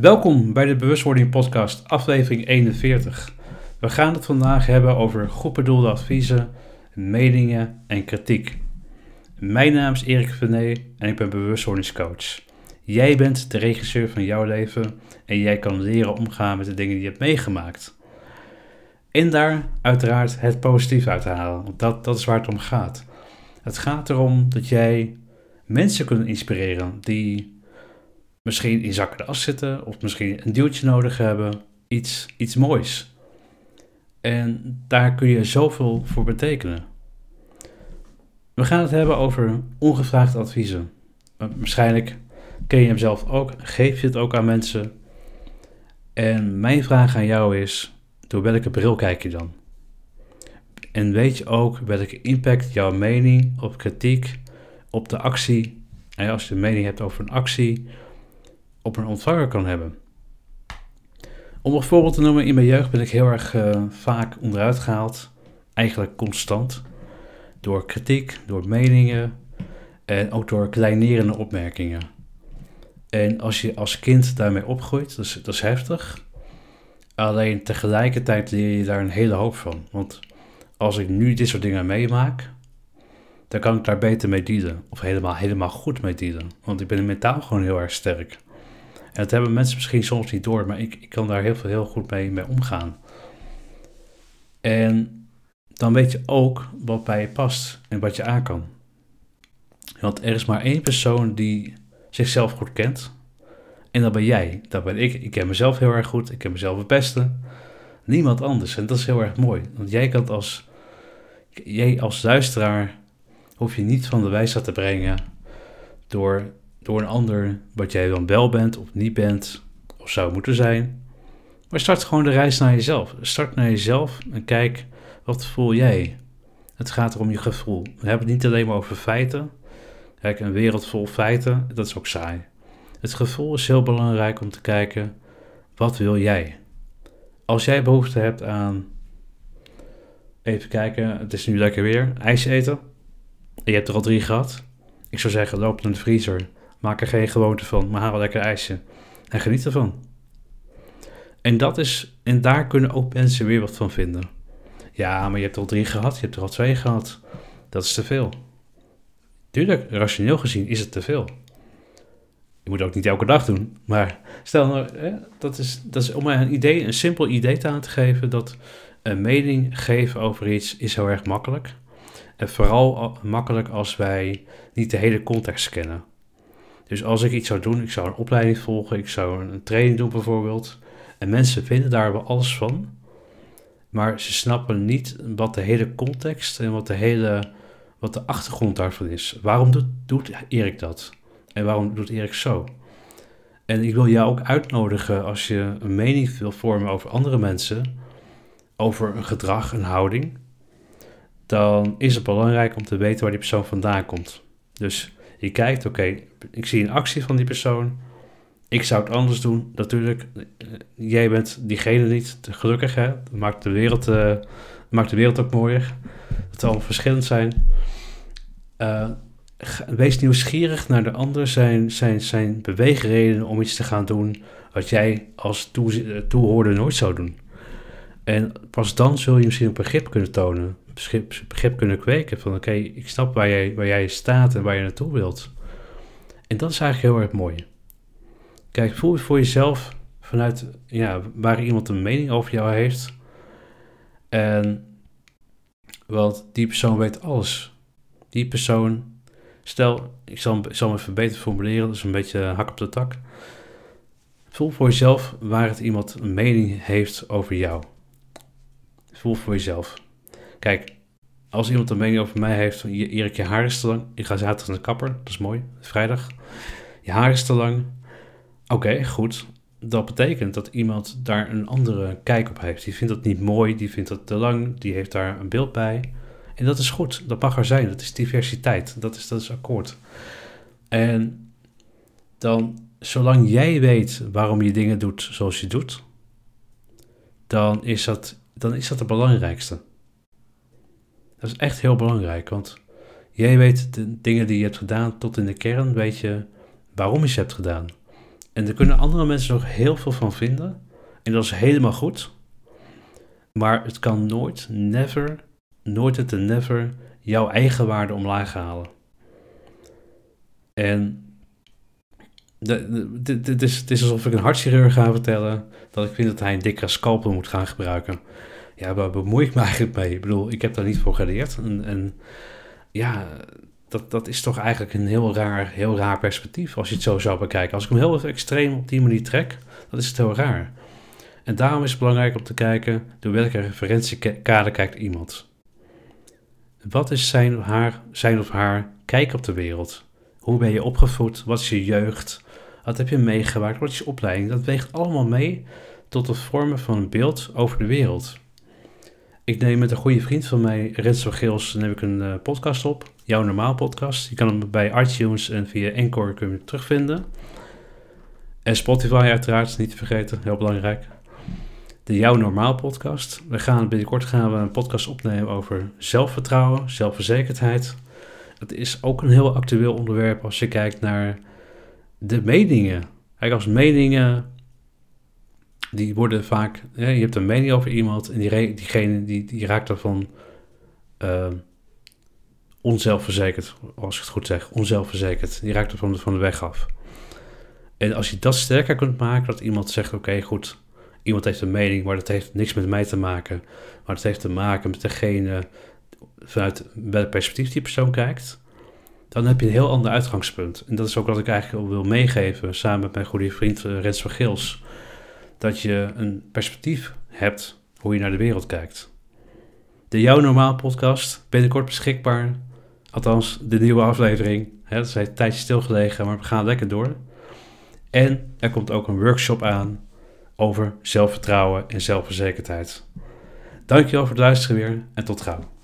Welkom bij de Bewustwording Podcast, aflevering 41. We gaan het vandaag hebben over goed bedoelde adviezen, meningen en kritiek. Mijn naam is Erik Venet en ik ben bewustwordingscoach. Jij bent de regisseur van jouw leven en jij kan leren omgaan met de dingen die je hebt meegemaakt. En daar uiteraard het positief uit te halen, want dat, dat is waar het om gaat. Het gaat erom dat jij mensen kunt inspireren die misschien in zakken de as zitten of misschien een duwtje nodig hebben. Iets, iets moois. En daar kun je zoveel voor betekenen. We gaan het hebben over ongevraagd adviezen. Waarschijnlijk ken je hem zelf ook, geef je het ook aan mensen. En mijn vraag aan jou is, door welke bril kijk je dan? En weet je ook welke impact jouw mening op kritiek, op de actie, en als je een mening hebt over een actie, op een ontvanger kan hebben. Om een voorbeeld te noemen, in mijn jeugd ben ik heel erg uh, vaak onderuit gehaald, eigenlijk constant, door kritiek, door meningen en ook door kleinerende opmerkingen. En als je als kind daarmee opgroeit, dat is, dat is heftig. Alleen tegelijkertijd leer je daar een hele hoop van. Want als ik nu dit soort dingen meemaak, dan kan ik daar beter mee dealen. Of helemaal, helemaal goed mee dealen. Want ik ben mentaal gewoon heel erg sterk. En dat hebben mensen misschien soms niet door, maar ik, ik kan daar heel, veel, heel goed mee, mee omgaan. En dan weet je ook wat bij je past en wat je aan kan. Want er is maar één persoon die zichzelf goed kent. En dat ben jij. Dat ben ik. Ik ken mezelf heel erg goed. Ik ken mezelf het beste. Niemand anders. En dat is heel erg mooi. Want jij kan als, jij als luisteraar hoef je niet van de wijsheid te brengen door door een ander wat jij dan wel bent of niet bent of zou moeten zijn. Maar start gewoon de reis naar jezelf. Start naar jezelf en kijk wat voel jij. Het gaat erom je gevoel. We hebben het niet alleen maar over feiten. Kijk, een wereld vol feiten, dat is ook saai. Het gevoel is heel belangrijk om te kijken, wat wil jij? Als jij behoefte hebt aan, even kijken, het is nu lekker weer, ijs eten. En je hebt er al drie gehad. Ik zou zeggen, loop naar de vriezer Maak er geen gewoonte van, maar haal een lekker ijsje. En geniet ervan. En, dat is, en daar kunnen ook mensen weer wat van vinden. Ja, maar je hebt er al drie gehad, je hebt er al twee gehad. Dat is te veel. Tuurlijk, rationeel gezien is het te veel. Je moet ook niet elke dag doen. Maar stel nou, hè, dat, is, dat is om een idee, een simpel idee aan te geven dat een mening geven over iets is heel erg makkelijk. En vooral makkelijk als wij niet de hele context kennen. Dus als ik iets zou doen, ik zou een opleiding volgen, ik zou een training doen bijvoorbeeld. En mensen vinden daar wel alles van. Maar ze snappen niet wat de hele context en wat de hele wat de achtergrond daarvan is. Waarom doet, doet Erik dat? En waarom doet Erik zo? En ik wil jou ook uitnodigen als je een mening wil vormen over andere mensen, over een gedrag, een houding, dan is het belangrijk om te weten waar die persoon vandaan komt. Dus je kijkt, oké, ik zie een actie van die persoon. Ik zou het anders doen. Natuurlijk, eh, jij bent diegene niet. Gelukkig, hè. Dat maakt de wereld, uh, maakt de wereld ook mooier. Het zal verschillend zijn. Uh, wees nieuwsgierig naar de ander, zijn, zijn, zijn beweegredenen om iets te gaan doen wat jij als toe, toehoorder nooit zou doen. En pas dan zul je misschien een begrip kunnen tonen begrip, begrip kunnen kweken van oké, ik snap waar jij, waar jij staat en waar je naartoe wilt. En dat is eigenlijk heel erg mooi. Kijk, voel voor jezelf vanuit ja, waar iemand een mening over jou heeft. En want die persoon weet alles. Die persoon, stel, ik zal, ik zal hem even beter formuleren, dat is een beetje hak op de tak. Voel voor jezelf waar het iemand een mening heeft over jou. Voel voor jezelf. Kijk, als iemand een mening over mij heeft, Erik, je haar is te lang. Ik ga zaterdag naar de kapper, dat is mooi, vrijdag. Je haar is te lang. Oké, goed. Dat betekent dat iemand daar een andere kijk op heeft. Die vindt dat niet mooi, die vindt dat te lang, die heeft daar een beeld bij. En dat is goed, dat mag er zijn, dat is diversiteit, dat is, dat is akkoord. En dan, zolang jij weet waarom je dingen doet zoals je doet, dan is dat, dan is dat het belangrijkste. Dat is echt heel belangrijk, want jij weet de dingen die je hebt gedaan tot in de kern, weet je waarom je ze hebt gedaan. En daar kunnen andere mensen nog heel veel van vinden. En dat is helemaal goed. Maar het kan nooit, never, nooit het never jouw eigen waarde omlaag halen. En het is, is alsof ik een hartchirurg ga vertellen dat ik vind dat hij een dikke scalpel moet gaan gebruiken. Ja, waar bemoei ik me eigenlijk mee? Ik bedoel, ik heb daar niet voor geleerd. En, en ja, dat, dat is toch eigenlijk een heel raar, heel raar perspectief als je het zo zou bekijken. Als ik hem heel extreem op die manier trek, dan is het heel raar. En daarom is het belangrijk om te kijken door welke referentiekader kijkt iemand. Wat is zijn of haar, zijn of haar kijk op de wereld? Hoe ben je opgevoed? Wat is je jeugd? Wat heb je meegemaakt? Wat is je opleiding? Dat weegt allemaal mee tot het vormen van een beeld over de wereld. Ik neem met een goede vriend van mij, van Geels, neem ik een uh, podcast op. Jouw Normaal podcast. Je kan hem bij iTunes en via Anchor kun je terugvinden. En Spotify uiteraard, niet te vergeten, heel belangrijk. De Jouw Normaal podcast. We gaan binnenkort gaan we een podcast opnemen over zelfvertrouwen, zelfverzekerdheid. Het is ook een heel actueel onderwerp als je kijkt naar de meningen. Kijk, als meningen, die worden vaak, je hebt een mening over iemand en die, diegene die, die raakt ervan uh, onzelfverzekerd, als ik het goed zeg, onzelfverzekerd. Die raakt er van de, weg af. En als je dat sterker kunt maken, dat iemand zegt, oké, goed, iemand heeft een mening, maar dat heeft niks met mij te maken, maar het heeft te maken met degene vanuit welk perspectief die persoon kijkt, dan heb je een heel ander uitgangspunt. En dat is ook wat ik eigenlijk wil meegeven samen met mijn goede vriend eh, Rens van Gils. Dat je een perspectief hebt hoe je naar de wereld kijkt. De Jouw Normaal podcast, binnenkort beschikbaar. Althans, de nieuwe aflevering. Hè, dat is een tijdje stilgelegen, maar we gaan lekker door. En er komt ook een workshop aan over zelfvertrouwen en zelfverzekerdheid. Dankjewel voor het luisteren weer en tot gauw.